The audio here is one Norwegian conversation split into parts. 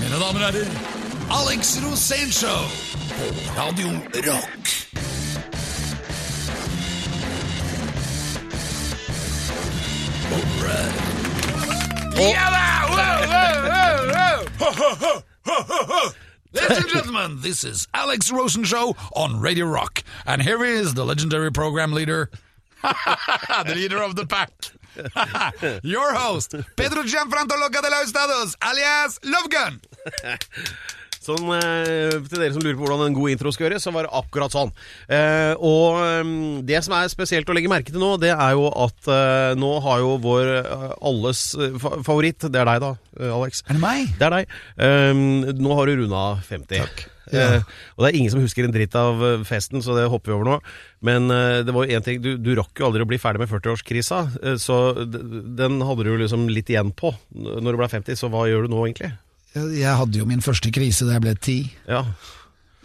Mine damer og herrer, Alex Rosénshow på Radio Rock. Ja da! Ladies and gentlemen, this is Alex Rosen Show on Radio Rock. And here is the legendary program leader, the leader of the pack. Your host, Pedro Gianfranto Loca de los Estados, alias Lovegun. Sånn, eh, til dere som lurer på hvordan en god intro skal gjøres, så var det akkurat sånn. Eh, og eh, det som er spesielt å legge merke til nå, det er jo at eh, nå har jo vår eh, alles eh, favoritt Det er deg, da, Alex. Er det meg? Det er deg. Eh, nå har du runda 50. Takk. Eh, og det er ingen som husker en dritt av eh, festen, så det hopper vi over nå. Men eh, det var jo én ting Du, du rakk jo aldri å bli ferdig med 40-årskrisa, eh, så den hadde du liksom litt igjen på når du ble 50. Så hva gjør du nå, egentlig? Jeg hadde jo min første krise da jeg ble ti. Ja.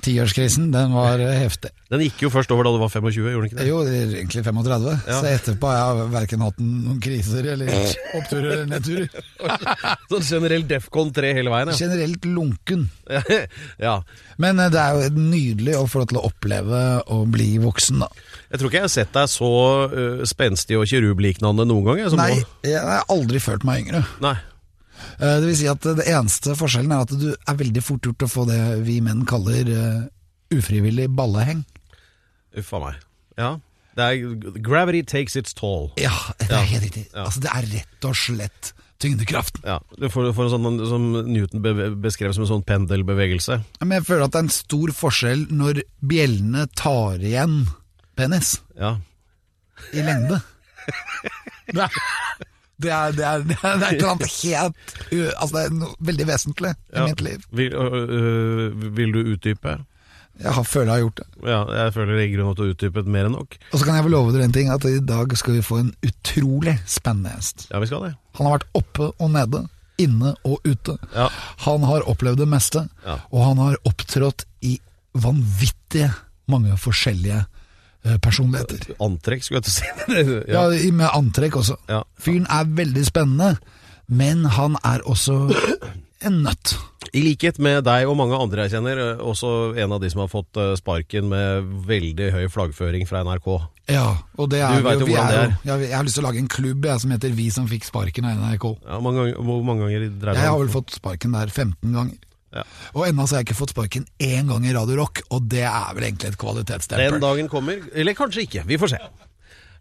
Tiårskrisen, den var eh, heftig. Den gikk jo først over da du var 25, gjorde den ikke det? Jo, det egentlig 35, Ja. så etterpå har jeg verken hatt noen kriser eller oppturer eller nedturer. Sånn generell Defcon 3 hele veien, ja. Generelt lunken. ja. Men eh, det er jo nydelig å få lov til å oppleve å bli voksen, da. Jeg tror ikke jeg har sett deg så uh, spenstig og kirubliknande noen gang. Jeg, som Nei, nå. jeg har aldri følt meg yngre. Nei. Eh, Det vil si at det eneste forskjellen er at du er veldig fort gjort å få det vi menn kaller eh, ufrivillig balleheng. Uff a meg. Ja. Det er Gravity takes its toll. Ja, det Ja. er helt riktig. Ja. Altså, det er rett og slett tyngdekraften. Ja, Du får, får en sånn som Newton beskrev som en sånn pendelbevegelse. Men jeg føler at det er en stor forskjell når bjellene tar igjen penis Ja. i lengde. Det er, det er, det er, et eller annet helt Altså, det er noe veldig vesentlig i ja. mitt liv. Vil, øh, vil du utdype? Jeg har, føler jeg har gjort det. Ja, jeg føler i grunnen at du har utdypet mer enn nok. Og så kan jeg vel love dere en ting, at i dag skal vi få en utrolig spennende gjest. Ja, vi skal det. Han har vært oppe og nede, inne og ute. Ja. Han har opplevd det meste, Ja. og han har opptrådt i vanvittige mange forskjellige personligheter. Antrekk, skulle jeg til å si. Ja, ja, med antrekk også. Ja. Fyren er veldig spennende, men han er også en nøtt. I likhet med deg og mange andre jeg kjenner, øh, også en av de som har fått sparken med veldig høy flaggføring fra NRK. Ja, og det er Du vet jo vi hvordan det er. jeg har lyst til å lage en klubb jeg, som heter Vi som fikk sparken av NRK. Ja, mange hvor mange ganger dreier det Jeg har vel fått sparken der 15 ganger. Ja. Og ennå så har jeg ikke fått sparken én gang i Radio Rock, og det er vel egentlig et kvalitetsstempel. Den dagen kommer, eller kanskje ikke. Vi får se.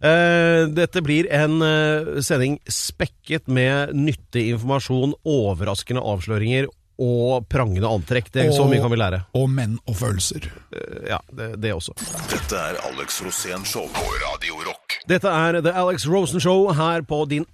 Uh, dette blir en uh, sending spekket med nyttig informasjon, overraskende avsløringer og prangende antrekk. Det er så mye kan vi lære. Og menn og følelser. Uh, ja, det, det også. Dette er Alex Rosén Show på Radio Rock. Dette er The Alex Rosen Show her på din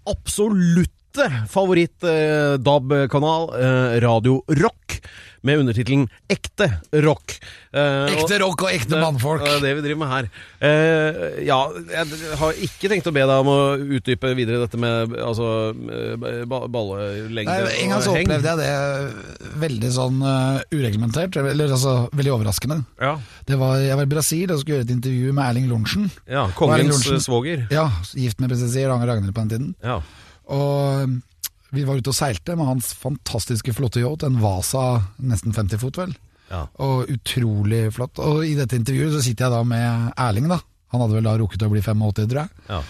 absolutte favoritt-DAB-kanal, eh, Radio Rock, med undertittelen Ekte rock. Eh, Ekte og- rock og ekte det- mannfolk. Det er det vi driver med her. Eh, ja, jeg har ikke tenkt å be deg om å utdype videre dette med altså, eh, ba- ballelengde En gang så opplevde jeg det veldig sånn uh, ureglementert, eller altså veldig overraskende. Ja, Det var, jeg var i Brasil og skulle gjøre et intervju med Erling Lorentzen. ja Og Erling kongens Lorentzen- eh, svoger. Ja, gift med prinsesse Ragnhild på den tiden. Ja. Og vi var ute og seilte med hans fantastiske flotte yacht, en Vasa nesten 50 fot vel. Ja. Og utrolig flott. Og i dette intervjuet så sitter jeg da med Erling, da. Han hadde vel da rukket å bli 85, tror jeg. Ja.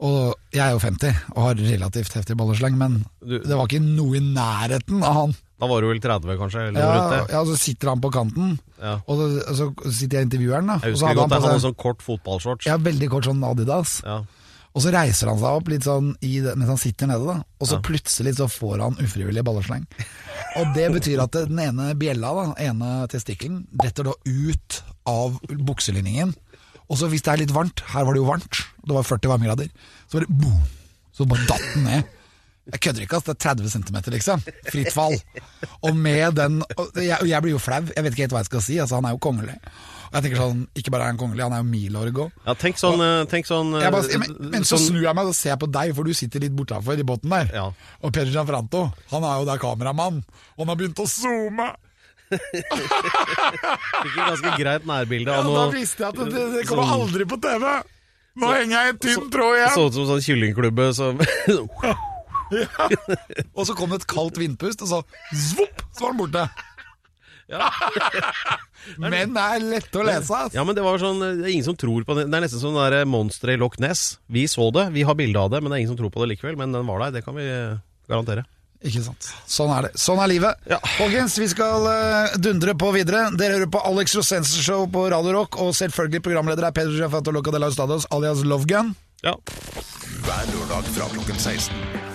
Og jeg er jo 50 og har relativt heftig ballesleng, men Du- det var ikke noe i nærheten av han. Da var du vel 30, kanskje? Eller Ja, rundt ja, så sitter han på kanten, Ja. og så, og så sitter jeg intervjueren, da. Jeg husker godt han, på Han hadde seg- sånn kort fotballshorts. Ja, veldig kort sånn Adidas. Ja. Og så reiser han seg opp litt sånn i mens han sitter nede, da. Og så Ja. plutselig så får han ufrivillig ballesleng. Og det betyr at den ene bjella, da, ene testikkelen, detter da ut av bukselinningen. Og så hvis det er litt varmt, her var det jo varmt, det var 40 varmegrader, så bare boom! Så bare datt den ned. Jeg kødder ikke, ass. Det er 30 cm, liksom. Fritt fall. Og med den og jeg, jeg blir jo flau. Jeg vet ikke helt hva jeg skal si. Altså, han er jo kongelig. Og jeg tenker sånn, Ikke bare er han kongelig, han er jo milorg òg. Ja, tenk sånn, og, tenk sånn eh, bare, men, men så sånn- snur jeg meg og ser på deg, for du sitter litt bortafor i båten der. Ja. Og Pedro Gianfranto, han er jo der kameramann, og han har begynt å zoome. Fikk et ganske greit nærbilde Ja, av da visste jeg at det, det kommer sånn- aldri på TV. Nå henger jeg i en tynn tråd igjen. Så ut som sånn kyllingklubbe som Og så kom det et kaldt vindpust, og så zvopp, så var den borte. Menn er lette å lese, ass. Ja, men det var sånn Det er ingen som tror på det. Det er nesten sånn der monsteret i Loch Ness. Vi så det, vi har bilde av det, men det er ingen som tror på det likevel. Men den var der, det kan vi garantere. Ikke sant. Sånn er det. Sånn er livet. Folkens, vi skal uh, dundre på videre. Dere hører på Alex Rosensen Show på Radio Rock, og selvfølgelig programleder er Pedro Jafato Loca Stados alias Lovegun. Ja. Hver lørdag fra klokken 16.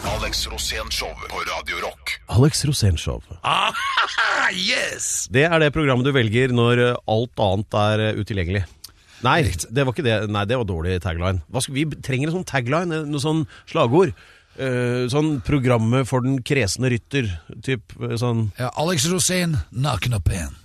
Alex Rosén Show på Radio Rock. Alex Rosénshow. Ah, yes! Det er det programmet du velger når eh, alt annet er eh, utilgjengelig. Nei, det var ikke det. Nei, det var dårlig tagline. Hva skal, vi trenger en sånn tagline, noe sånn slagord. Uh, sånn programmet for den kresne rytter. Typ eh, sånn Ja, Alex Rosén, naken og pen.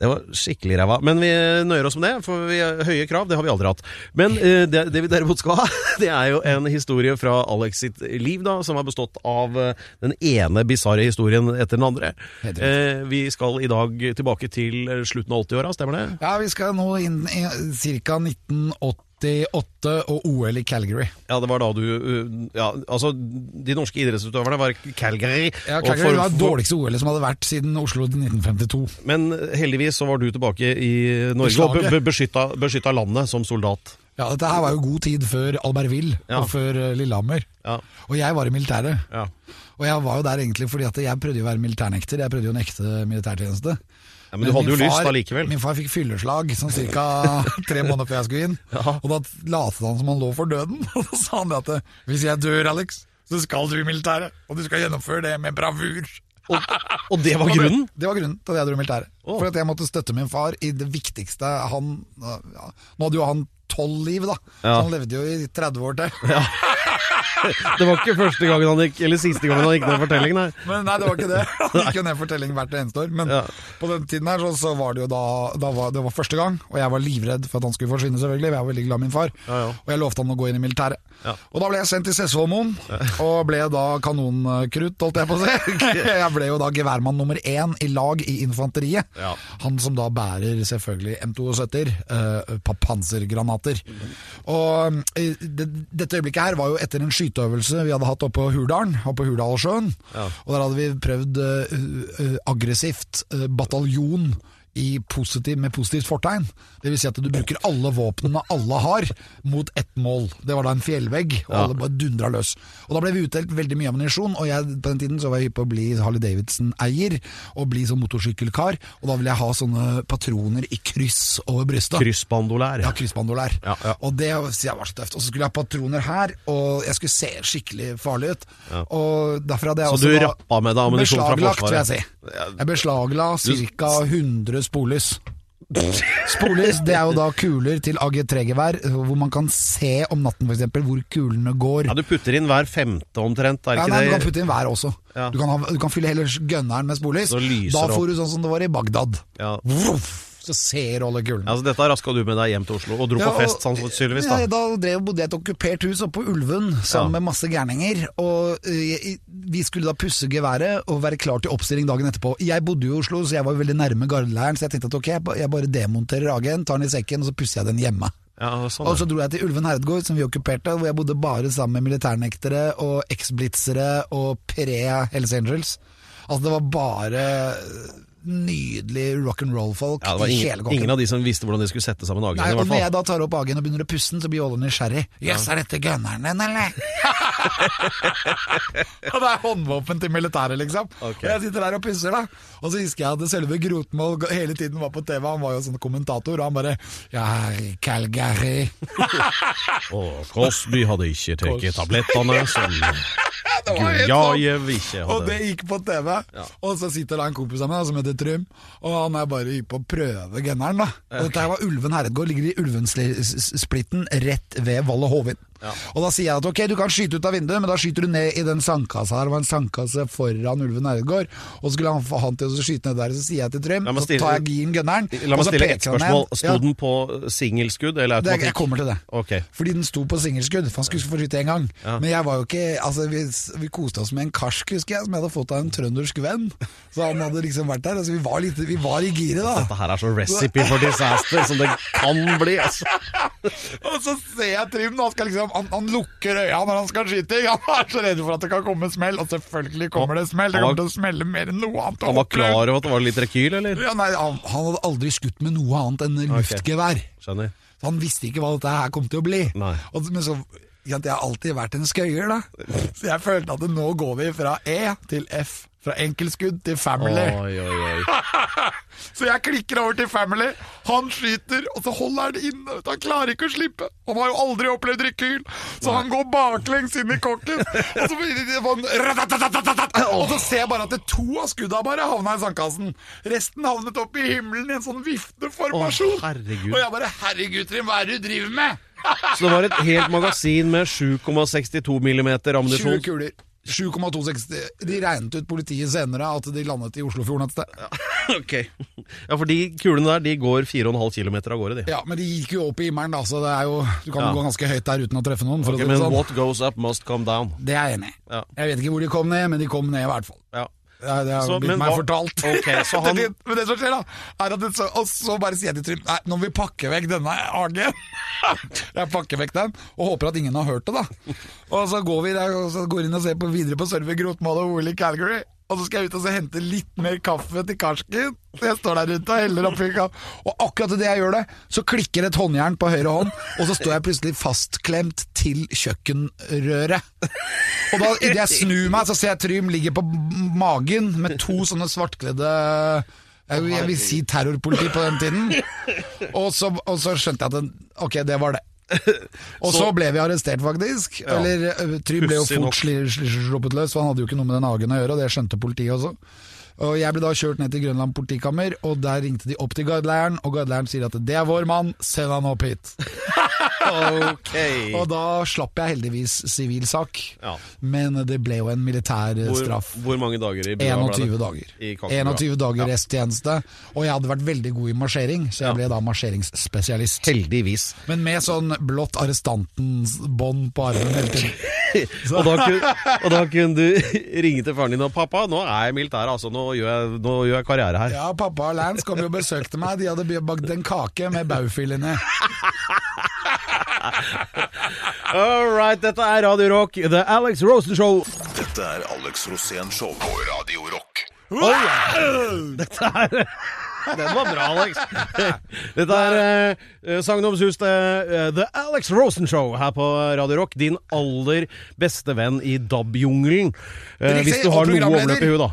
Det var skikkelig ræva. Men vi nøyer oss med det, for vi har høye krav. Det har vi aldri hatt. Men eh, det, det vi derimot skal ha, det er jo en historie fra Alex sitt liv, da, som har bestått av eh, den ene bisarre historien etter den andre. Eh, vi skal i dag tilbake til slutten av 80-åra, stemmer det? Ja, vi skal nå inn i ca. 1988 og OL i Calgary. Ja, det var da du uh, Ja, altså, de norske idrettsutøverne var Calgary. Ja, og Calgary for- var det dårligste OL som hadde vært siden Oslo i 1952. Men heldigvis så var du tilbake i Norge og be- beskytta, beskytta landet som soldat. Ja, Dette her var jo god tid før Albertville Ja. og før eh, Lillehammer. Ja, Og jeg var i militæret. ja. Og jeg var jo der egentlig fordi at jeg prøvde å være militærnekter. Jeg prøvde jo å nekte militærtjeneste. Ja men du hadde jo jo lyst far- allikevel. Min far fikk fylleslag sånn ca. tre måneder før jeg skulle inn. Ja. Og da latet han som han lå for døden. Og da sa han det at hvis jeg dør, Alex, så skal du i militæret. Og du skal gjennomføre det med bravur. Og, og det var grunnen? Det var grunnen til at jeg dro i militæret. Oh. For at jeg måtte støtte min far i det viktigste han ja, Nå hadde jo han tolv liv, da. Ja. Så han levde jo i 30 år til. Det var ikke første gangen han gikk, eller siste gangen han gikk ned fortellingen, nei. Men nei, det var ikke det. Han gikk jo ned fortellingen hvert eneste år. Men Ja. på den tiden her så, så var det jo da, da var, Det var første gang, og jeg var livredd for at han skulle forsvinne, selvfølgelig. Jeg var veldig glad i min far. Ja, ja. Og jeg lovte han å gå inn i militæret. Ja. Og da ble jeg sendt til Sessvollmoen, og ble da kanonkrutt, holdt jeg på å si. Jeg ble jo da geværmann nummer én i lag i infanteriet. Han som da bærer selvfølgelig M72-er, uh, pansergranater. Og eh, det, dette øyeblikket her var jo etter en skyteøvelse vi hadde hatt oppe på Hurdalen, oppe på Hurdalssjøen. Ja. Og der hadde vi prøvd uh, uh, aggressivt uh, bataljon positiv, med positivt fortegn. Det vil si at du bruker alle våpnene alle har, mot ett mål. Det var da en fjellvegg, og Ja. alle bare dundra løs. Og Da ble vi utdelt veldig mye ammunisjon, og jeg, på den tiden så var jeg hypp på å bli Harley Davidson-eier, og bli sånn motorsykkelkar, og da ville jeg ha sånne patroner i kryss over brystet. Kryssbandolær. Ja, kryssbandolær. Ja, ja. Og det jeg var så tøft. Og så skulle jeg ha patroner her, og jeg skulle se skikkelig farlig ut. Og derfor hadde jeg Så også du rappa med deg ammunisjon fra beslaglagt, vil jeg si. Jeg beslagla ca. 100 spolis. Sporlys det er jo da kuler til AG3-gevær, hvor man kan se om natten f.eks. hvor kulene går. Ja, du putter inn hver femte omtrent, er Ja, nei, Du kan putte inn hver også. Ja. Du, kan ha, du kan fylle hele gønneren med sporlys. Da får du sånn som det var i Bagdad. Ja. Vroff, så ser du alle kulene. Altså, dette raska du med deg hjem til Oslo, og dro Ja, på fest sannsynligvis, Ja, da. da drev, bodde jeg i et okkupert hus oppe på Ulven sammen med masse gærninger. Og uh, vi skulle da pusse geværet og være klar til oppstilling dagen etterpå. Jeg bodde jo i Oslo, så jeg var veldig nærme gardeleiren, så jeg tenkte at ok, jeg bare demonterer AG-en, tar den i sekken, og så pusser jeg den hjemme. Ja, sånn, Og så dro jeg til Ulven herregård, som vi okkuperte, hvor jeg bodde bare sammen med militærnektere og eksblitzere og pre-Hells Angels. Altså det var bare nydelig rock'n'roll-folk ja, det var i ingen, hele ingen av de som visste hvordan de skulle sette sammen Nei, AG-en, i og når jeg da tar opp AG-en og begynner å pusse den, så blir alle nysgjerrig. Jøss, er dette gunneren din, eller? og det er håndvåpen til militæret, liksom. Okay. Og jeg sitter der og pusser, da. Og så husker jeg at selve Grotmål hele tiden var på TV, han var jo sånn kommentator, og han bare Ja, Calgary. Og Crosby hadde ikke tatt tablettene som Det var helt sånn. Og det gikk på TV. Og så sitter da en kompis av meg som heter Trym, og han er bare på prøve genneren, da. Og dette her var Ulven herregård, ligger i Ulvensplitten rett ved Valle Hovin. Og da sier jeg at ok, du kan skyte ut av vinduet, men da skyter du ned i den sandkassa her. Det var en sandkasse foran Ulven herregård. Og så skulle han få han til å skyte ned der, så sier jeg til Trym, så tar jeg gien gunneren, La meg stille et spørsmål. Sto den på singelskudd eller det, jeg kommer til det. Okay. Fordi den sto på singelskudd, for han skulle få skyte én gang. Men jeg var jo ikke Altså, vi, vi koste oss med en karsk, husker jeg, som jeg hadde fått av en trøndersk venn. Så han hadde liksom vært der. Altså, vi var, litt, vi var i giret, da. Dette her er så recipe for disaster som det kan bli, altså. Og så ser jeg Trym, han skal liksom liksom, han, han lukker øya når han skal skyte. Han er så redd for at det kan komme smell, og selvfølgelig kommer det smell. Det kommer til å smelle mer enn noe annet. Han var klar over at det var litt rekyl, eller? Ja, nei, han, han hadde aldri skutt med noe annet enn luftgevær. Skjønner. Så han visste ikke hva dette her kom til å bli. Og, men så, jeg har alltid vært en skøyer, da. Så jeg følte at nå går vi fra E til F. Fra enkeltskudd til family. Oi, oi, oi. Så jeg klikker over til Family. Han skyter, og så holder han inne. Han klarer ikke å slippe. Han har jo aldri opplevd rekyl, så han går baklengs inn i kokken. Og så, og så ser jeg bare at det to av skudda bare havna i sandkassen. Resten havnet opp i himmelen i en sånn vifteformasjon. Å. Og jeg bare Herregud, Trym, hva er det du driver med? Så det var et helt magasin med 7,62 millimeter 20 kuler. 7,260 De regnet ut politiet senere at de landet i Oslofjorden et sted. Ok. Ja, for de kulene der de går 4,5 km av gårde, de. Ja, Men de gikk jo opp i himmelen, da, så det er jo, du kan Ja. jo gå ganske høyt der uten å treffe noen. For Ok, å si det men sånn. what goes up must come down. Det er jeg enig i. Ja. Jeg vet ikke hvor de kom ned, men de kom ned i hvert fall. Ja. Er- det har Så, blitt men meg fortalt. Okay, så han- det, men det som skjer, da, er at det, så, og så bare sier jeg til Trym Nei, nå må vi pakke vekk denne AG-en. jeg pakker vekk den, og håper at ingen har hørt det, da. Og så går vi der, og så går inn og ser på, videre på server Grotmål og OL i Calgary. Og så skal jeg ut og hente litt mer kaffe til karsken. Så jeg står der ute og heller oppi kaffe. Og akkurat idet jeg gjør det, så klikker et håndjern på høyre hånd, og så står jeg plutselig fastklemt til kjøkkenrøret. Og da idet jeg snur meg, så ser jeg Trym ligge på magen med to sånne svartkledde jeg vil si terrorpoliti på den tiden. Og så, og så skjønte jeg at den, ok, det var det. Og så, ble vi arrestert, faktisk. Ja. Eller Trym ble jo fort sluppet løs, for han hadde jo ikke noe med den hagen å gjøre, og det skjønte politiet også. Og Jeg ble da kjørt ned til Grønland politikammer, og der ringte de opp til gardeleiren, og gardeleiren sier at det er vår mann, send han opp hit. Ok. Og da slapp jeg heldigvis sivil sak, Ja. men det ble jo en militær eh, Hvor, straff. hvor mange dager i bua ble 21 dager. I 21 dager resttjeneste, og jeg hadde vært veldig god i marsjering, så jeg Ja. ble da marsjeringsspesialist. Heldigvis. Men med sånn blått arrestantens bånd på armen hele tiden. Og da, kunne, og da kunne du ringe til faren din og 'Pappa, nå er jeg i militæret, altså. Nå gjør jeg, nå gjør jeg karriere her'. Ja, pappa og Lance kom jo og besøkte meg. De hadde bakt en kake med baufil inni. All right, dette er Radio Rock, The Alex Rosen Show. Dette er Alex Rosén Show på Radio Rock. Dette er Den var bra, Alex. Dette er eh, sagnomsuste eh, The Alex Rosen Show her på Radio Rock. Din aller beste venn i DAB-jungelen. Eh, hvis du har noe overløp i huet, da.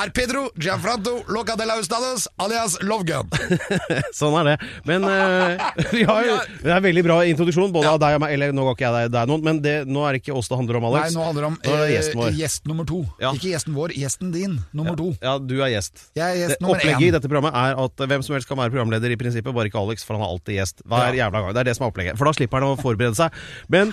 Er Pedro Gianfranto Loca de la Ustades alias Lovegun. Sånn er det. Men uh, vi har jo Det er en veldig bra introduksjon, både av deg og meg. Eller nå ga ikke jeg deg, deg noen, men det, nå er det ikke oss det handler om, Alex. Nei, nå handler det om Nå det eh, gjesten vår. gjest nummer to. Ja. Ikke gjesten vår, gjesten din, nummer to. Ja, du er gjest. Jeg er gjest Det nummer Opplegget i dette programmet er at hvem som helst kan være programleder i prinsippet, bare ikke Alex, for han er alltid gjest. Hver Ja. jævla gang. Det er det som er opplegget. For da slipper han å forberede seg. Men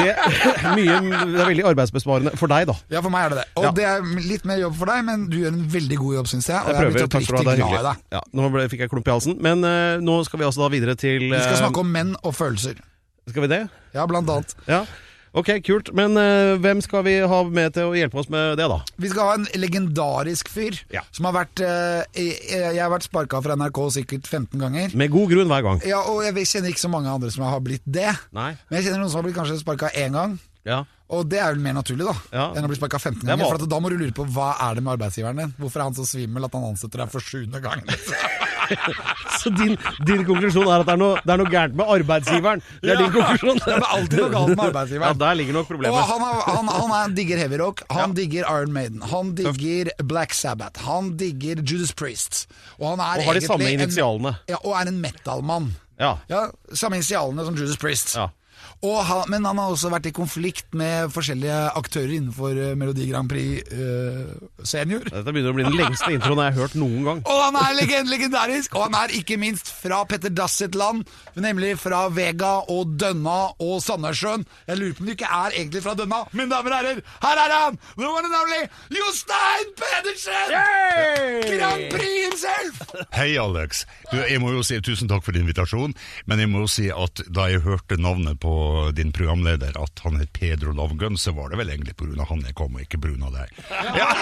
det, mye, det er veldig arbeidsbesparende for deg, da. Ja, for meg er det det. Og Ja. det er litt mer jobb for deg, men du gjør en veldig god jobb, syns jeg. Og Jeg jeg er blitt oppriktig glad i deg. Ja, nå ble, fikk jeg klump i halsen. Men uh, nå skal vi altså da videre til Vi skal eh, snakke om menn og følelser. Skal vi det? Ja, blant annet. Ja. Ok, kult. Men uh, hvem skal vi ha med til å hjelpe oss med det, da? Vi skal ha en legendarisk fyr Ja. som har vært uh, jeg, jeg har vært sparka fra NRK sikkert 15 ganger. Med god grunn hver gang. Ja, og jeg kjenner ikke så mange andre som har blitt det. Nei. Men jeg kjenner noen som har blitt kanskje sparka én gang. Ja. Og det er vel mer naturlig, da, Ja. enn å bli sparka 15 er ganger. For at da må du lure på hva er det med arbeidsgiveren din. Hvorfor er han så svimmel at han ansetter deg for sjuende gang? Så din, din konklusjon er at det er, noe, det er noe gærent med arbeidsgiveren? Det er din konklusjon? Det er alltid noe galt med arbeidsgiveren. Ja, der ligger nok Og problemet. han, er, han, han er, digger heavy rock, han digger Iron Maiden, han digger Black Sabbath, han digger Judas Priest. Og han er Og har de samme initialene. en-. Ja, og er en metal-mann. Ja. Ja, Samme initialene som Judas Priest. Ja. Og han, men han har også vært i konflikt med forskjellige aktører innenfor eh, Melodi Grand Prix uh, senior. Dette begynner å bli den lengste introen jeg har hørt noen gang. Og han er legend, legendarisk, og han er ikke minst fra Petter Dass sitt land, nemlig fra Vega og Dønna og Sandnessjøen. Jeg lurer på om du ikke er egentlig fra Dønna. Mine damer og herrer, her er han! The one and only Jostein Pedersen! Grand Prix himself! Hei, Alex. Du, jeg må jo si tusen takk for invitasjonen, men jeg må jo si at da jeg hørte navnet på din programleder, at han het Pedro Lovgun, så var det vel egentlig av han jeg kom, og ikke pga. deg. Ja.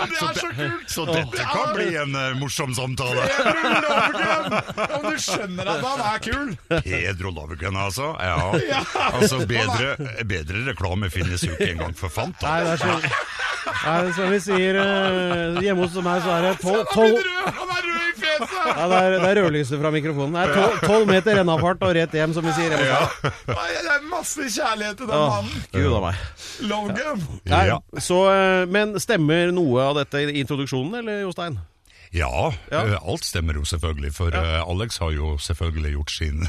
Det er så kult! Så dette kan bli en uh, morsom samtale. Pedro Lovgun! Om du skjønner at han er kul! Pedro Lovgun, altså. Ja. Altså, bedre, bedre reklame finnes jo ikke engang for Fanta. Nei, det er så Nei, som vi sier eh, hjemme hos meg, så er det tolv Fjeset! ja, det, er, det er rødlyset fra mikrofonen. Det er tolv, meter rennafart og rett hjem, som vi sier. Nei, Det er masse kjærlighet til den mannen. Gud a meg. Logan. Nei, så, eh, men stemmer noe av dette i introduksjonen, eller Jostein? Ja, Ja. eh, alt stemmer jo selvfølgelig, for ja. Alex har jo selvfølgelig gjort sin,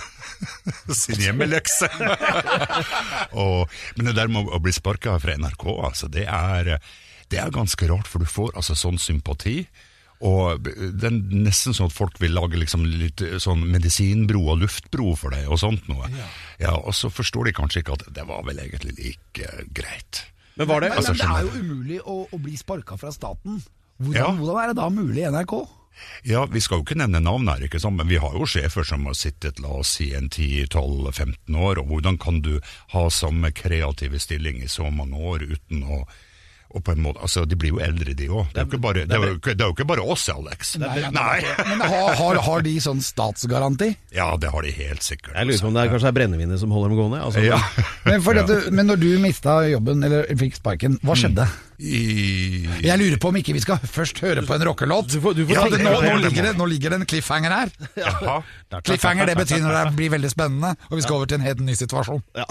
sin hjemmelekse. og, men det der med å bli sparka fra NRK, altså, det er, det er ganske rart, for du får altså sånn sympati. Og det er nesten sånn at folk vil lage liksom litt sånn medisinbro og luftbro for deg og sånt noe. Ja. Og så forstår de kanskje ikke at det var vel egentlig like greit. Men var det Men, Altså, men det er jo umulig å, å bli sparka fra staten. Hvordan, Ja. hvordan er det da mulig i NRK? Ja, Vi skal jo ikke nevne navn her, ikke sant? men vi har jo sjefer som har sittet la oss si en 10-12-15 år. og Hvordan kan du ha samme kreative stilling i så mange år uten å og på en måte, altså De blir jo eldre, de òg. Det, det, det er jo ikke bare oss, Alex. Nei. Men har, har, har de sånn statsgaranti? Ja, det har de helt sikkert. Jeg lurer på om det er kanskje er brennevinet som holder dem gående? Altså, Ja. Men, at men når du mista jobben, eller fikk sparken, hva skjedde? I, Jeg lurer på om ikke vi skal først høre på en rockelåt. Du får- du får Ja, nå, nå, nå ligger det en cliffhanger her. Jaha. Cliffhanger det betyr når det blir veldig spennende, og vi skal over til en helt ny situasjon. Ja.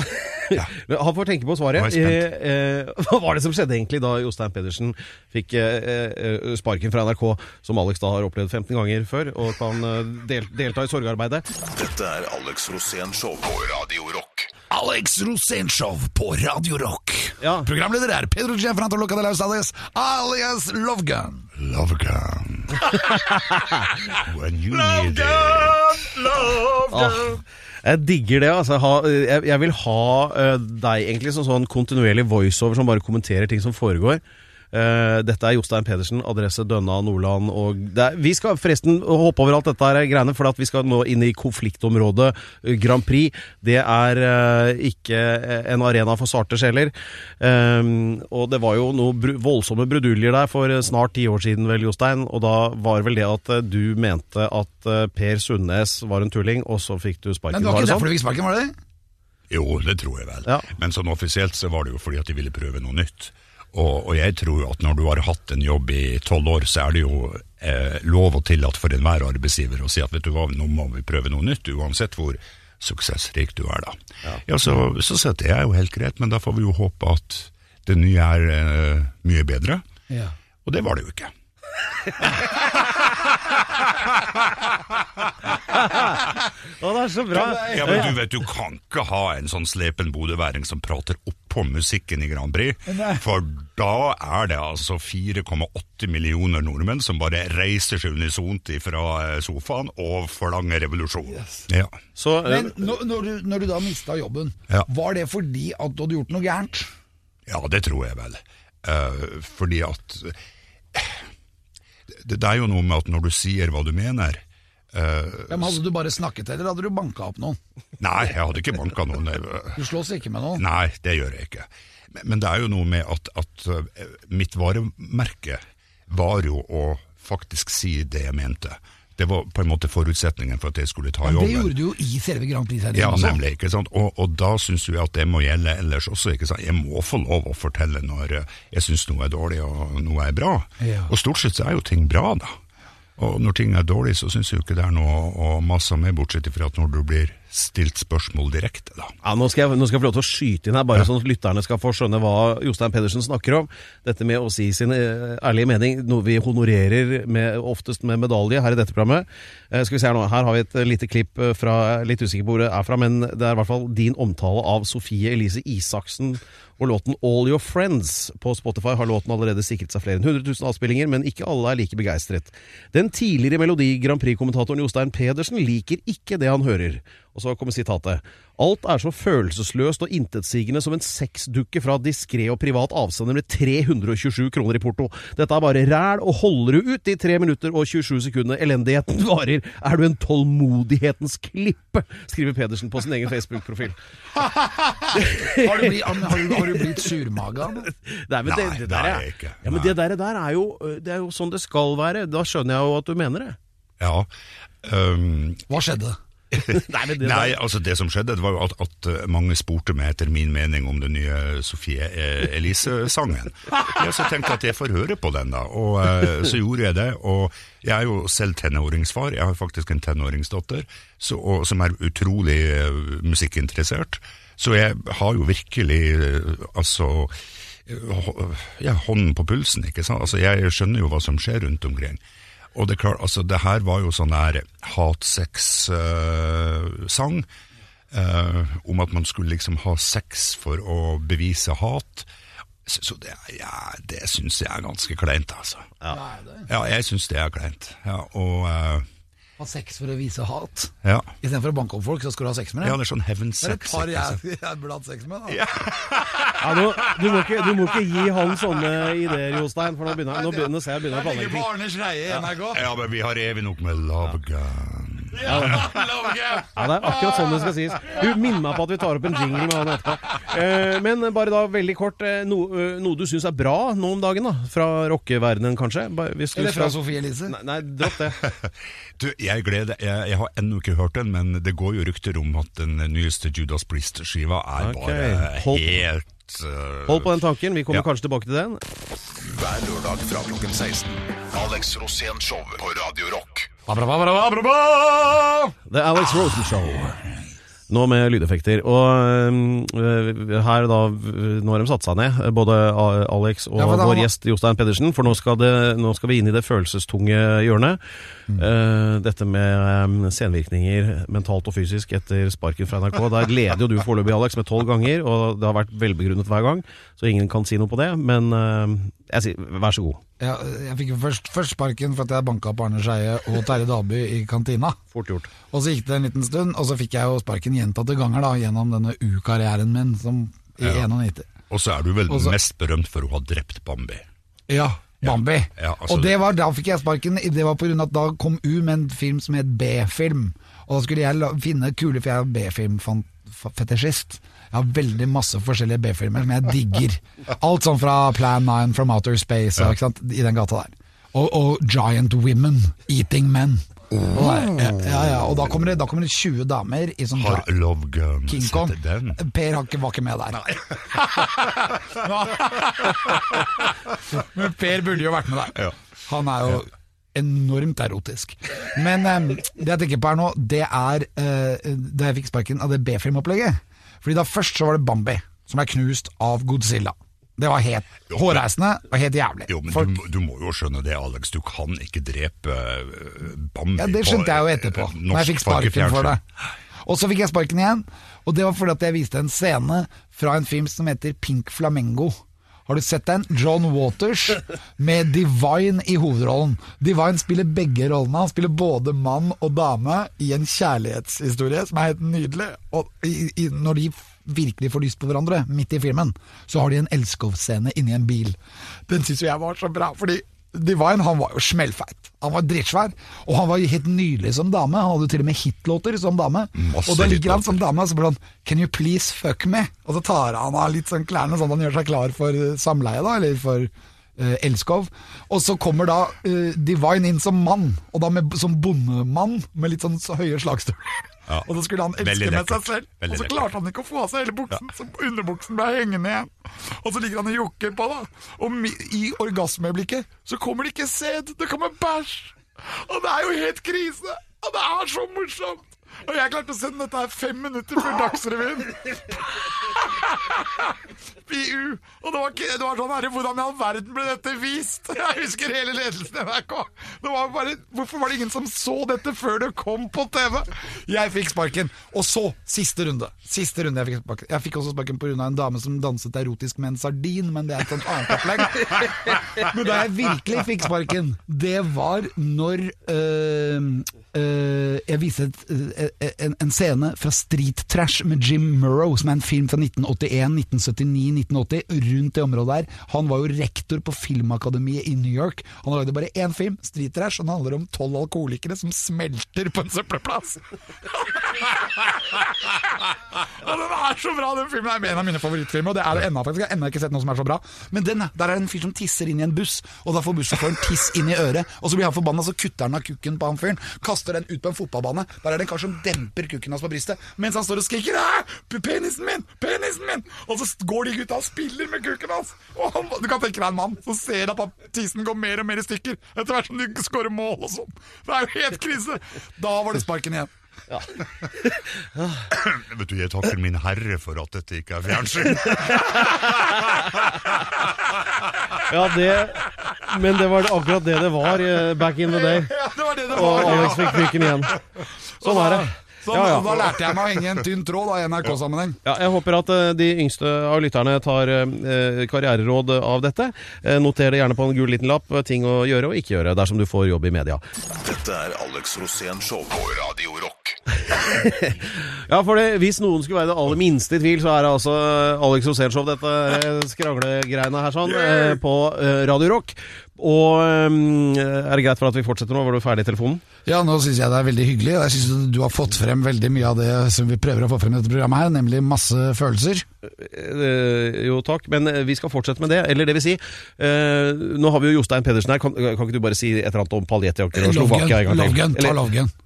Han får tenke på svaret. Eh, eh, hva var det som skjedde egentlig da Jostein Pedersen fikk eh, eh, sparken fra NRK, som Alex da har opplevd 15 ganger før, og kan eh, del, delta i sorgarbeidet? Dette er Alex Rosén Show på Radio Rock. Alex Rosénshow på Radio Rock. Ja. Programleder er Pedro Gianfranto Loca de Laus alias, Lovegun. Lovegun. Love. When you need it. Ah, jeg digger det. altså. Ha, jeg, jeg vil ha eh, deg egentlig som sånn kontinuerlig voiceover som bare kommenterer ting som foregår. Eh, dette er Jostein Pedersen, adresse Dønna, Nordland. Og det er, vi skal forresten hoppe over alt dette her greiene, for at vi skal nå inn i konfliktområdet eh, Grand Prix. Det er uh, ikke en arena for sarte sjeler. Um, og det var jo noe br voldsomme bruduljer der for snart ti år siden, vel, Jostein. Og da var vel det at du mente at Per Sundnes var en tulling, og så fikk du sparken. Men det var ikke derfor du fikk sparken, var det det? Jo, det tror jeg vel. Ja. Men sånn offisielt så var det jo fordi at de ville prøve noe nytt. Og, og jeg tror at når du har hatt en jobb i tolv år, så er det jo eh, lov og tillatt for enhver arbeidsgiver å si at vet du hva, nå må vi prøve noe nytt, uansett hvor suksessrik du er da. Ja, så, så setter jeg jo helt greit, men da får vi jo håpe at det nye er eh, mye bedre. Ja. Og det var det jo ikke. Å, det er så bra! Ja, men du vet, du kan ikke ha en sånn slepen bodøværing som prater oppå musikken i Grand Prix, for da er det altså 4,8 millioner nordmenn som bare reiser seg unisont fra eh, sofaen og forlanger revolusjon. Ja. Så, eh, Men når, når, du, når du da mista jobben, Ja. var det fordi at du hadde gjort noe gærent? ja, det tror jeg vel. Uh, fordi at det, det er jo noe med at når du sier hva du mener uh, Ja, men hadde du bare snakket, eller hadde du banka opp noen? Nei, jeg hadde ikke banka noen. Du slåss ikke med noen? Nei, det gjør jeg ikke. Men, men det er jo noe med at, at eh, mitt varemerke var jo å faktisk si det jeg mente. Det var på en måte forutsetningen for at jeg skulle ta jobben. Men det jobben. gjorde du jo i selve Grand Prix-serien Ja, også. nemlig. ikke sant? Og, og da syns jeg at det må gjelde ellers også. ikke sant? Jeg må få lov å fortelle når eh, jeg syns noe er dårlig og noe er bra. Ja. Og stort sett så er jo ting bra, da. Og når ting er dårlig, så syns jeg jo ikke det er noe å mase med, bortsett fra at når du blir stilt spørsmål direkte, da. Ja, nå, skal jeg, nå skal jeg få lov til å skyte inn her, bare sånn at lytterne skal få skjønne hva Jostein Pedersen snakker om. Dette med å si sin eh, ærlige mening, noe vi honorerer med, oftest med medalje her i dette programmet. Eh, skal vi se Her nå, her har vi et lite klipp eh, fra litt usikker på hvor det er fra, men det er i hvert fall din omtale av Sofie Elise Isaksen og låten All Your Friends. På Spotify har låten allerede sikret seg flere enn 100 000 avspillinger, men ikke alle er like begeistret. Den tidligere Melodi Grand Prix-kommentatoren Jostein Pedersen liker ikke det han hører. Og så kommer sitatet. Alt er så følelsesløst og intetsigende som en sexdukke fra diskré og privat avsender med 327 kroner i porto. Dette er bare ræl, og holder du ut i 3 minutter og 27 sekunder elendigheten varer, er du en tålmodighetens klippe, skriver Pedersen på sin egen Facebook-profil. Har du, blitt, har, du, har du blitt surmaga? Nei, men det, det, der er ikke. Ja, men det der, der er, jo, det er jo sånn det skal være. Da skjønner jeg jo at du mener det. Ja. Um, Hva skjedde? Nei, det Nei, altså det som skjedde, det var jo at, at eh, mange spurte meg etter min mening om den nye Sofie eh, Elise-sangen. Ja, så jeg tenkte at jeg får høre på den, da. Og eh, så gjorde jeg det. Og jeg er jo selv tenåringsfar. Jeg har faktisk en tenåringsdatter så, og, som er utrolig musikkinteressert. Så jeg har jo virkelig altså ja, hånden på pulsen, ikke sant. Altså jeg skjønner jo hva som skjer rundt omkring. Og det klar, altså det her var jo sånn her hatsex-sang, Uh, om at man skulle liksom ha sex for å bevise hat. Så, så det, ja, det syns jeg er ganske kleint, altså. Ja, jeg syns det er kleint. Ja, og eh, Ha sex for å vise hat. ja. Istedenfor å banke opp folk, så skal du ha sex med ja, det er sånn heaven Det er et par jeg, jeg burde hatt sex med. Da. ja, nå, du, må ikke, du må ikke gi han sånne ideer, Jostein, for nå, begynner, nå, begynner, nå ser jeg begynner å planlegge. Arne i NRK. Ja, men vi har evig nok med love gun. Ja, det er akkurat sånn det skal sies. Du minner meg på at vi tar opp en jingle med han etterpå. Eh, men bare da veldig kort, eh, no, eh, noe du syns er bra nå om dagen, da? Fra rockeverdenen, kanskje? Hvis du Eller fra Sofie Elise. Nei, nei, dropp det. Du, jeg gleder Jeg, jeg har ennå ikke hørt den, men det går jo rykter om at den nyeste Judas Priest-skiva er okay. bare hold- helt eh, Hold på den tanken, vi kommer Ja. kanskje tilbake til den. Hver lørdag fra klokken 16. Alex Rosén Show på Radio Rock. The Alex Rosen Show. Nå med lydeffekter. Og øh, her da, nå har de satt seg ned, både Alex og Ja, vår gjest Jostein Pedersen, for nå skal, det, nå skal vi inn i det følelsestunge hjørnet. Mm. Uh, dette med um, senvirkninger mentalt og fysisk etter sparken fra NRK. Der leder jo du foreløpig, Alex, med tolv ganger, og det har vært velbegrunnet hver gang, så ingen kan si noe på det. Men uh, jeg sier vær så god. Ja, jeg fikk først, først sparken for at jeg banka opp Arne Scheie og Terje Dalby i kantina. Fort gjort. Og så gikk det en liten stund, og så fikk jeg jo sparken gjentatte ganger da, gjennom denne U-karrieren min som i Ja. 91. Og så er du vel Også, mest berømt for å ha drept Bambi. Ja, Bambi. Ja, altså- og det var, da fikk jeg sparken. Det var pga. at da kom U med en film som het B-film. Og da skulle jeg finne kule, for jeg er B-film-fetisjist. Jeg har veldig masse forskjellige B-filmer som jeg digger. Alt sånn fra Plan 9, From Outer Space, ja. i den gata der. Og, og Giant Women, Eating Men. Og, ja, ja, ja, og da kommer, det, da kommer det 20 damer i sånn Har Love Gun King Kong. den? Per var ikke med der. Men Per burde jo vært med der. Han er jo enormt erotisk. Men um, det jeg tenker på her nå, det er uh, da jeg fikk sparken av det B-filmopplegget. Fordi da først så var det Bambi, som er knust av Godzilla. Det var helt hårreisende og helt jævlig. Jo, men Folk- du, du må jo skjønne det, Alex. Du kan ikke drepe øh, Bambi Ja, Det skjønte jeg jo etterpå, øh, når jeg fikk sparken for det. Og så fikk jeg sparken igjen, og det var fordi at jeg viste en scene fra en film som heter Pink Flamingo. Har du sett den? John Waters med Divine i hovedrollen. Divine spiller begge rollene. Han spiller både mann og dame i en kjærlighetshistorie som er helt nydelig. Og når de virkelig får lyst på hverandre, midt i filmen, så har de en elskovsscene inni en bil. Den syns jo jeg var så bra, fordi Divine han var jo smellfeit. Han var drittsvær, og han var helt nydelig som dame. Han hadde jo til og med hitlåter som dame. Masse og da ligger han som dame, og så blir han 'Can you please fuck me?' Og så tar han av litt sånn klærne, sånn at han gjør seg klar for eh, samleie, da, eller for uh, elskov. Og så kommer da uh, Divine inn som mann, og da med, som bondemann, med litt sånn så høye slagstøvler. Ja. Og så skulle han elske Veldig med seg selv, Veldig og så klarte han ikke å få av seg hele buksen, så underbuksen ble hengende igjen. Og så ligger han og jokker på, da. Og i orgasmeøyeblikket så kommer det ikke sæd, det kommer bæsj. Og det er jo helt krise! Og det er så morsomt! Og jeg klarte å sende dette her fem minutter før Dagsrevyen. PU. Og det var, det var sånn herre, hvordan i all verden ble dette vist? Jeg husker hele ledelsen i NRK. Det var bare, hvorfor var det ingen som så dette før det kom på TV? Jeg fikk sparken. Og så, siste runde. Siste runde Jeg fikk sparken Jeg fikk også sparken pga. en dame som danset erotisk med en sardin, men det er et sånt annet opplegg. Men da jeg virkelig fikk sparken, det var når øh, øh, jeg viste et, eh, en, en scene fra Street Trash med Jim Murrow, som er en film fra 1981, 1979, 1980, rundt det området der. Han var jo rektor på Filmakademiet i New York. Han lagde bare én film, Street Trash, og den handler om tolv alkoholikere som smelter på en søppelplass. og den er så bra, den filmen er en av mine favorittfilmer, og det er det ennå, faktisk. Jeg har ennå ikke sett noe som er så bra. Men den, der er det en fyr som tisser inn i en buss, og da får bussjåføren tiss inn i øret, og så blir han forbanna, så kutter han av kukken på han fyren, kaster den ut på en fotballbane. Der er det en kar som demper kukken hans på brystet, mens han står og skriker penisen min, penisen min! Og så går de gutta og spiller med kukken hans! Og han, du kan tenke deg en mann som ser at tissen går mer og mer i stykker etter hvert som de skårer mål og sånn. Det er jo helt krise! Da var det sparken igjen. Vet du, jeg takker min herre for at dette ikke er fjernsyn. Ja, det Men det var akkurat det det var eh, back in the day. Ja, det var det det Og. Alex fikk fyken igjen. Sånn er det. Så Ja, ja. Da lærte jeg meg å henge en tynn tråd da, i NRK-sammenheng. Ja, jeg håper at uh, de yngste av lytterne tar uh, karriereråd av dette. Uh, noter det gjerne på en gul liten lapp, ting å gjøre og ikke gjøre dersom du får jobb i media. Dette er Alex Rosén Show på Radio Rock. Ja, for det, Hvis noen skulle være det aller minste i tvil, så er det altså Alex Rosénshow, dette skranglegreiene her sånn, yeah. på Radio Rock. Og eh, er det greit for at vi fortsetter nå? Var du ferdig i telefonen? Ja, nå syns jeg det er veldig hyggelig, jeg syns du har fått frem veldig mye av det som vi prøver å få frem i dette programmet her, nemlig masse følelser. Eh, jo takk, men eh, vi skal fortsette med det. Eller det vil si, eh, nå har vi jo Jostein Pedersen her. Kan, kan ikke du bare si et eller annet om paljettjakker og Slovakia en gang til? Lovgen, ta Eller-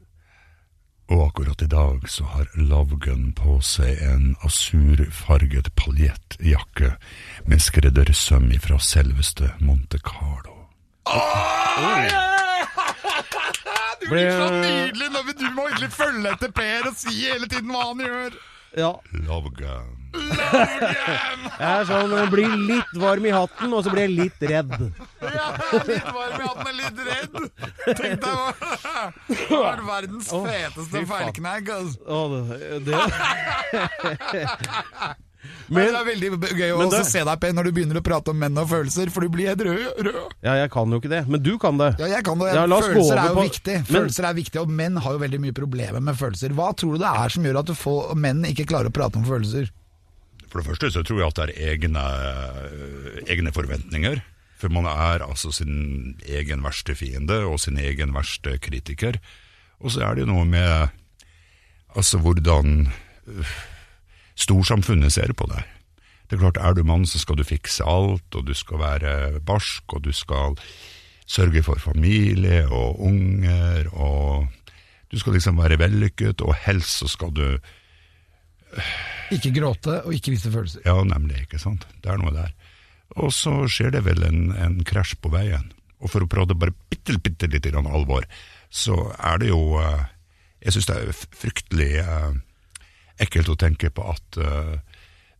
Og akkurat i dag så har Lovegun på seg en asurfarget paljettjakke med skreddersøm fra selveste Monte Carlo. Ble- blir så nydelig når vi- du må egentlig følge etter Per og si hele tiden hva han gjør. Ja. Love gun. Love gun. Jeg er sånn, jeg blir litt varm i hatten, og så blir jeg litt redd. Ja, litt varm i hatten og litt redd. Tenk deg hva Det var verdens feteste oh, feilknegg. Altså. Oh, det, det. Men det er veldig gøy å også se deg, Per, når du begynner å prate om menn og følelser, for du blir helt rød. rød. Ja, jeg kan jo ikke det, men du kan det. Ja, jeg kan det. Ja, følelser er jo på- viktig. Men- Følelser er viktig, og menn har jo veldig mye problemer med følelser. Hva tror du det er som gjør at du får, menn ikke klarer å prate om følelser? For det første så tror jeg at det er egne, egne forventninger. For man er altså sin egen verste fiende og sin egen verste kritiker. Og så er det jo noe med altså hvordan øh, storsamfunnet ser på deg. Det er klart, er du mann, så skal du fikse alt, og du skal være barsk, og du skal sørge for familie og unger, og du skal liksom være vellykket, og helst så skal du Ikke gråte og ikke vise følelser. Ja, nemlig, ikke sant. Det er noe der. Og så skjer det vel en, en krasj på veien. Og for å prate bare bitte, bitte litt grann alvor, så er det jo eh, Jeg syns det er fryktelig eh, ekkelt å tenke på at eh,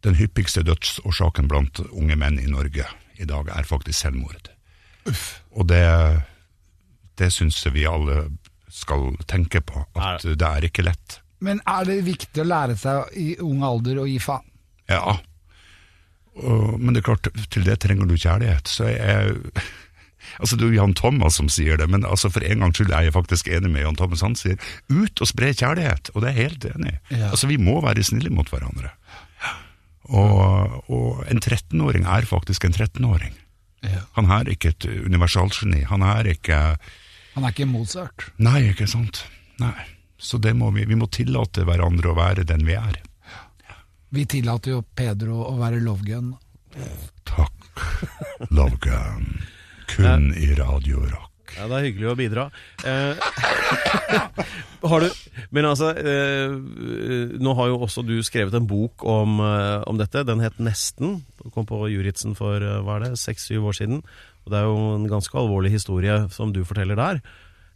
den hyppigste dødsårsaken blant unge menn i Norge i dag er faktisk selvmord. Og det, det syns jeg vi alle skal tenke på, at det er ikke lett. Men er det viktig å lære seg i ung alder å gi faen? Ja, og, men det er klart, til det trenger du kjærlighet. Så jeg, altså Det er jo Jan Thomas som sier det, men altså for en gangs skyld er jeg faktisk enig med Jan Thomas. Han sier 'ut og spre kjærlighet', og det er jeg helt enig i. Ja. Altså Vi må være snille mot hverandre. Og, og en 13-åring er faktisk en 13-åring. Ja. Han er ikke et universalgeni. Han er ikke Han er ikke Mozart. Nei, ikke sant. Nei. Så det må vi, vi må tillate hverandre å være den vi er. Vi tillater jo Pedro å være Lovegun. Takk, Lovegun. Kun i Radio Rock. Ja, det er hyggelig å bidra. Eh, har du Men altså, eh, nå har jo også du skrevet en bok om, eh, om dette. Den het Nesten. Den kom på Juritzen for eh, hva er det, seks-syv år siden. Og Det er jo en ganske alvorlig historie som du forteller der.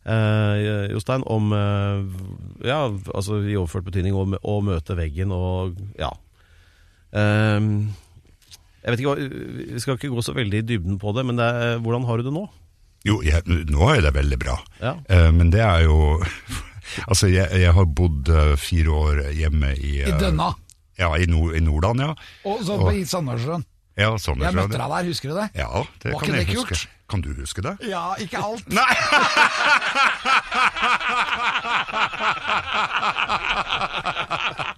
Eh, Jostein, om eh, Ja, altså i overført betydning å møte veggen og Ja. Eh, jeg vet ikke, Vi skal ikke gå så veldig i dybden på det, men det er, hvordan har du det nå? Jo, jeg, nå jeg det veldig bra. Ja. Eh, men det er jo Altså, jeg, jeg har bodd eh, fire år hjemme i I eh, Dønna. Ja, i, nord, i Nordland, ja. Og så på i Sandnessjøen. Ja, sånn Jeg møtte deg der, husker du det? Ja, det Var kan ikke jeg det huske. kult? Kan du huske det? Ja, ikke alt. Nei!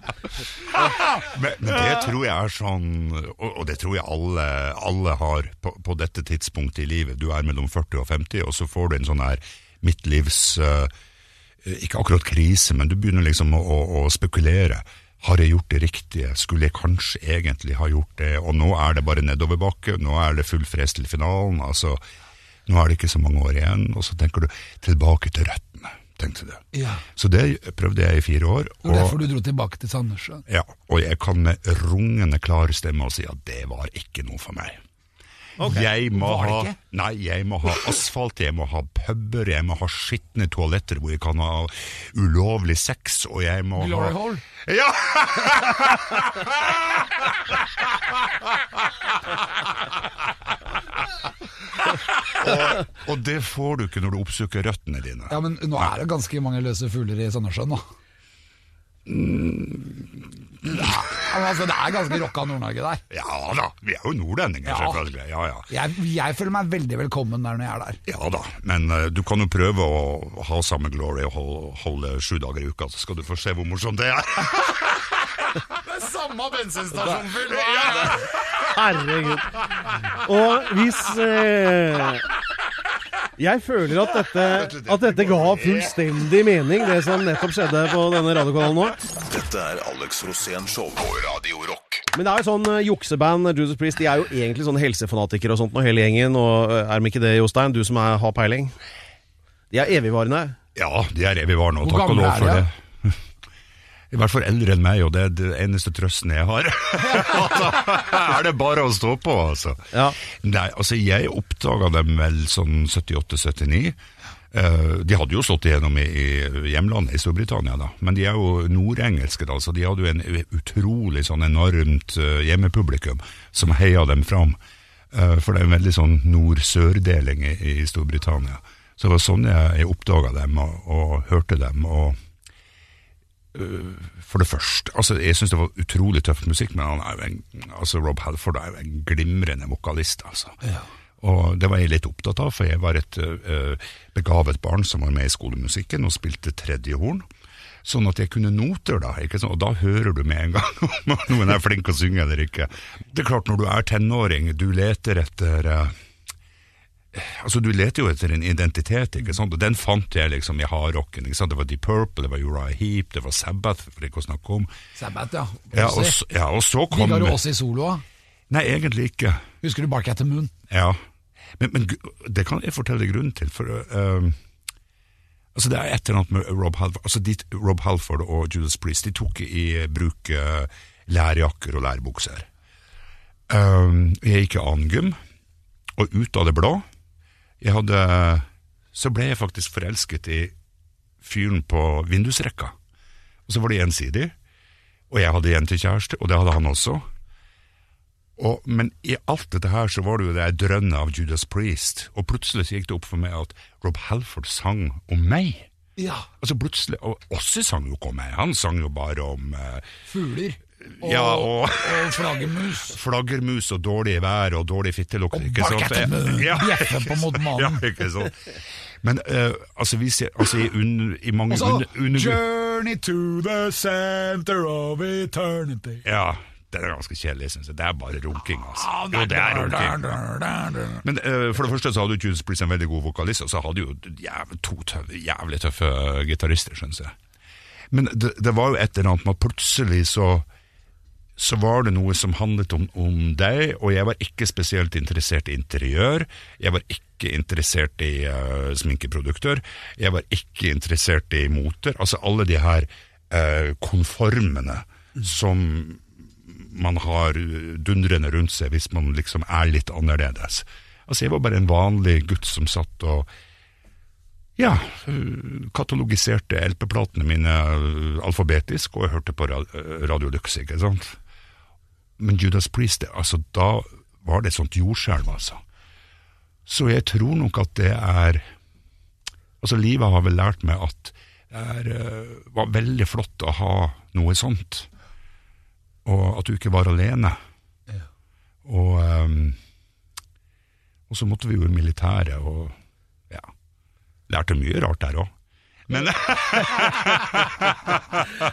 men, men det tror jeg er sånn, og, og det tror jeg alle, alle har på, på dette tidspunktet i livet. Du er mellom 40 og 50, og så får du en sånn her midtlivs uh, Ikke akkurat krise, men du begynner liksom å, å, spekulere. Har jeg gjort det riktige? Skulle jeg kanskje egentlig ha gjort det? Og nå er det bare nedoverbakke, nå er det full fres til finalen. altså nå er det ikke så mange år igjen, og så tenker du tilbake til røttene, tenkte du. Ja. Så det prøvde jeg i fire år. Det var derfor du dro tilbake til Sandnessjøen. ja, og jeg kan med rungende klar stemme si at det var ikke noe for meg. Jeg må ha? Nei, jeg må ha asfalt, jeg må ha puber, jeg må ha skitne toaletter hvor jeg kan ha ulovlig sex, og jeg må Glory ha hole. Ja! og, og det får du ikke når du oppsøker røttene dine. Ja, men nå er det ganske mange løse fugler i Sandnessjøen, da. Ja, men altså, det er ganske rocka Nord-Norge der. Ja da, vi er jo nordlendinger, Ja. selvfølgelig. Ja, ja. Jeg, jeg føler meg veldig velkommen der når jeg er der. Ja da, men uh, du kan jo prøve å ha samme glory og holde, holde sju dager i uka, så skal du få se hvor morsomt det er. det er samme bensinstasjon full! Herregud. Og hvis eh, Jeg føler at dette, at dette ga fullstendig mening, det som nettopp skjedde på denne radiokanalen nå. Dette er Alex Rosén Show på Radio Rock. Men det er jo sånn eh, jukseband, Judas Priest, de er jo egentlig sånne helsefanatikere og sånt og hele gjengen. Og eh, er de ikke det, Jostein? Du som er, har peiling? De er evigvarende. Ja, de er evigvarende, og takk og gamle lov er for de, det. I hvert fall eldre enn meg, og det er den eneste trøsten jeg har. Er det bare å stå på, altså. Ja. Nei, altså jeg oppdaga dem vel sånn 78-79. Uh, de hadde jo slått igjennom i, i hjemlandet, i Storbritannia, da. Men de er jo nordengelske, da, så de hadde jo en utrolig sånn enormt uh, hjemmepublikum som heia dem fram. Uh, for det er en veldig sånn nord-sør-deling i, i Storbritannia. Så det var sånn jeg, jeg oppdaga dem og, og hørte dem. og for det første, altså jeg syns det var utrolig tøff musikk, men en, altså Rob Halford er jo en glimrende vokalist. altså. Og det var jeg litt opptatt av, for jeg var et uh, begavet barn som var med i skolemusikken og spilte tredje horn. Sånn at jeg kunne noter, da. Og da hører du med en gang om noen er flink å synge eller ikke. Det er klart, når du er tenåring, du leter etter øh, Altså, Du leter jo etter en identitet, ikke sant? og den fant jeg liksom i hardrocken. Det var Deep Purple, det var Uriah Heap, det var Sabbath, for ikke å snakke om. Sabbath, ja. Ja, og, ja, og så kom Digga du også solo? da? Nei, egentlig ikke. Husker du Bark at the Moon? Ja, men, men det kan jeg fortelle grunnen til, for Uh, altså det er et eller annet med Rob Halford, altså dit, Rob Halford og Judas Priest, de tok i bruk øh, lærjakker og lærbukser. Um, jeg gikk i angum, og ut av det blå, jeg hadde, så ble jeg faktisk forelsket i fyren på vindusrekka. Og så var det gjensidig, og jeg hadde jentekjæreste, og det hadde han også. Og, men i alt dette her så var det jo det drønnet av Judas Priest, og plutselig så gikk det opp for meg at Rob Halford sang om meg. Ja. Altså plutselig, Og Ossi sang jo ikke om meg, han sang jo bare om eh, Fugler. Og, Ja, og- og flaggermus. flaggermus og dårlig vær og dårlig fittelukt. Og ikke bark sant? at the moon, Ja, bjeffe på mot mannen. Ja, ikke sant? Men uh, altså, vi ser, altså i, un, i mange Også, un, under, under, Journey to the center of eternity. Ja, det er ganske kjedelig, syns jeg. Det er bare runking, altså. Jo, det er runking. Men uh, for det første så hadde jo Judas Priest en veldig god vokalist, og så hadde jo jævlig, to tøffe, jævlig tøffe gitarister, syns jeg. Men det, det var jo et eller annet med at plutselig så så var det noe som handlet om, om deg, og jeg var ikke spesielt interessert i interiør. Jeg var ikke interessert i uh, sminkeprodukter. Jeg var ikke interessert i moter. Altså alle de her uh, konformene som man har dundrende rundt seg hvis man liksom er litt annerledes. Altså Jeg var bare en vanlig gutt som satt og ja, katalogiserte LP-platene mine øh, alfabetisk, og jeg hørte på Radio Lux, ikke sant? Men Judas Priest, altså da var det et sånt jordskjelv, altså. Så jeg tror nok at det er Altså livet har vel lært meg at det er, øh, var veldig flott å ha noe sånt, og at du ikke var alene. Og, um, Og så måtte vi jo i militæret, og ja, lærte mye rart der òg. Men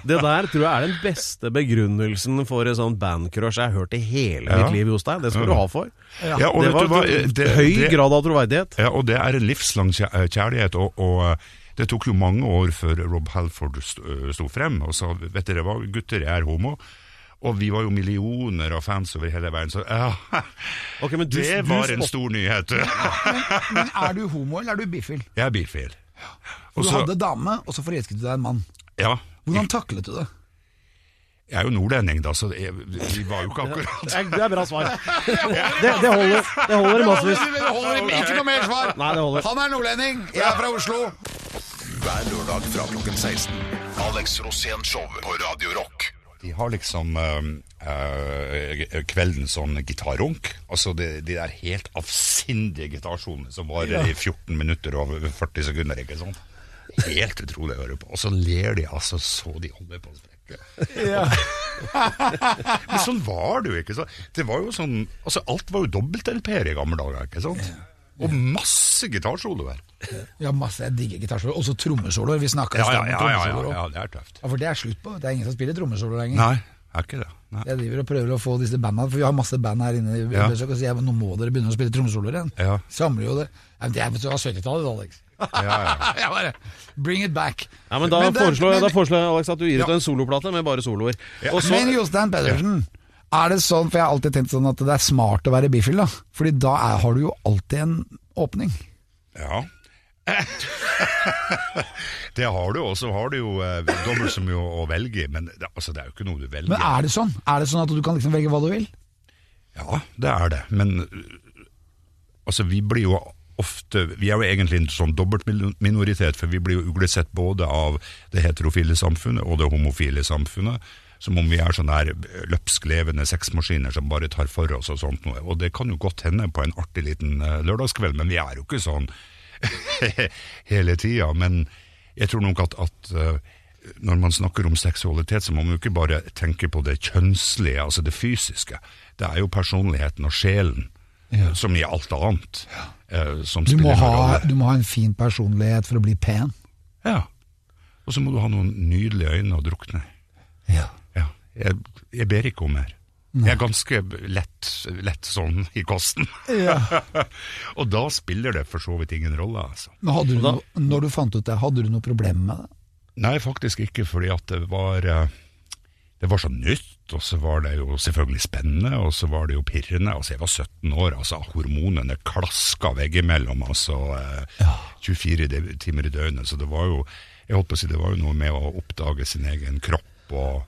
Det der tror jeg er den beste begrunnelsen for en sånn bandcrush jeg har hørt i hele Ja. mitt liv, deg Det skal du ha for. ja, og det vet var du hva, en det- høy det- grad av troverdighet. Ja, og det er en livslang eh, kjærlighet, og, og eh, det tok jo mange år før Rob Halford sto, eh, frem og sa vet dere hva, gutter, jeg er homo. Og vi var jo millioner av fans over hele verden, så ja, okay, men du, det du var en stor nyhet. Men er du homo, eller er du bifil? Jeg er bifil. Du Også, hadde dame, og så forelsket du deg en mann. Ja, Hvordan taklet du det? jeg er jo nordlending, da, så vi var jo ikke akkurat Det er, det er bra svar. Det, det holder. Det holder massevis. Det holder ikke noe mer svar! Nei, det holder. Han er nordlending, jeg er fra Oslo. Hver lørdag fra klokken 16. Alex Rosén Show på Radio Rock. De har liksom øh, eh, kveldens sånn gitarrunk. Altså de, de der helt avsindige gitarsonene som varer i 14 minutter og 40 sekunder. ikke sant? Helt utrolig å høre på. Og så ler de altså så de holder på å sprekke. Men sånn var det jo ikke. Så det var jo sånn, altså Alt var jo dobbelt-LP-er i gamle dager. ikke sant? Og masse gitarsoloer. Ja, masse. Jeg digger gitarsoloer. Også trommesoloer. Vi snakka i Ja, ja, stad om ja, ja, ja, trommesoloer ja, det er tøft. Ja, for det er slutt på. Det er ingen som spiller trommesolo lenger. Nei, er ikke det. Nei. Jeg driver og prøver å få disse bandene, for vi har masse band her inne i Ja. besøk, og sier jeg, nå må dere begynne å spille trommesoloer igjen. Ja. Samler jo det. Ja, men det er fra 70-tallet, Alex. Ja, ja. Jeg bare, Bring it back. Ja, men Da Men det- foreslår men- da foreslår jeg Alex, at du gir ut Ja. en soloplate med bare soloer. Ja. så, Men Jostein Pedersen, er det sånn, for jeg har alltid tenkt sånn at det er smart å være bifil, da. Fordi da er, har du jo alltid en åpning. Ja. det har du, og så har du jo eh, dobbelt så mye å, velge i, men det, altså, det er jo ikke noe du velger. Men er det sånn? Er det sånn at du kan liksom velge hva du vil? Ja, det er det, men uh, altså, vi blir jo ofte Vi er jo egentlig en sånn dobbeltminoritet, for vi blir jo uglesett både av det heterofile samfunnet og det homofile samfunnet. Som om vi er sånne der løpsk levende sexmaskiner som bare tar for oss og sånt noe. Og det kan jo godt hende på en artig liten eh, lørdagskveld, men vi er jo ikke sånn hele tida. Men jeg tror nok at, at eh, når man snakker om seksualitet, så må man jo ikke bare tenke på det kjønnslige, altså det fysiske. Det er jo personligheten og sjelen, Ja. som i alt annet, eh, som Du må, spiller en ha, rolle. du må ha en fin personlighet for å bli pen. Ja. Og så må du ha noen nydelige øyne å drukne i. Ja. Ja. Jeg, jeg ber ikke om mer. Jeg er ganske lett, lett sånn i kosten. Ja. og da spiller det for så vidt ingen rolle, altså. Men hadde du da- noe, når du fant ut det, hadde du noe problem med det? Nei, faktisk ikke, fordi at det var eh, Det var så nytt, og så var det jo selvfølgelig spennende, og så var det jo pirrende. Altså, jeg var 17 år, altså hormonene klaska veggimellom, altså eh, 24 timer i døgnet. Så det var jo Jeg holdt på å si det var jo noe med å oppdage sin egen kropp og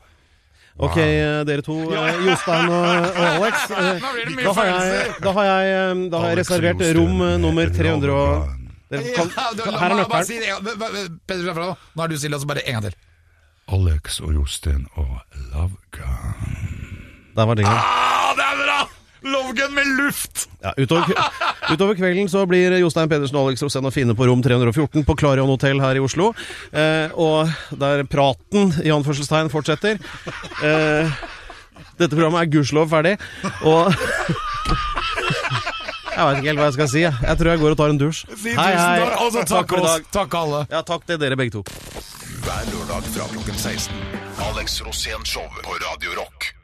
Ok, eh, dere to, eh, Jostein og, og Alex. eh, Da har jeg, da har jeg, da har jeg reservert rom nummer 300 og kan, Her er nøkkelen. Nå er du stille, og så bare en gang til. Alex og Jostein og Love Gun. Der var jinglen. Ah, det er bra! Love Gun med luft! Ja, utover, utover kvelden så blir Jostein Pedersen og Alex Rosén å finne på rom 314 på Clarion hotell her i Oslo. Eh, og der praten i anførselstegn fortsetter. Eh, dette programmet er gudskjelov ferdig, og Jeg veit ikke helt hva jeg skal si. jeg. Tror jeg går og tar en dusj. Hei, hei. Altså, takk for i dag. Takk alle. Ja, takk til dere begge to. Hver lørdag fra klokken 16. Alex Rosén Show på Radio Rock.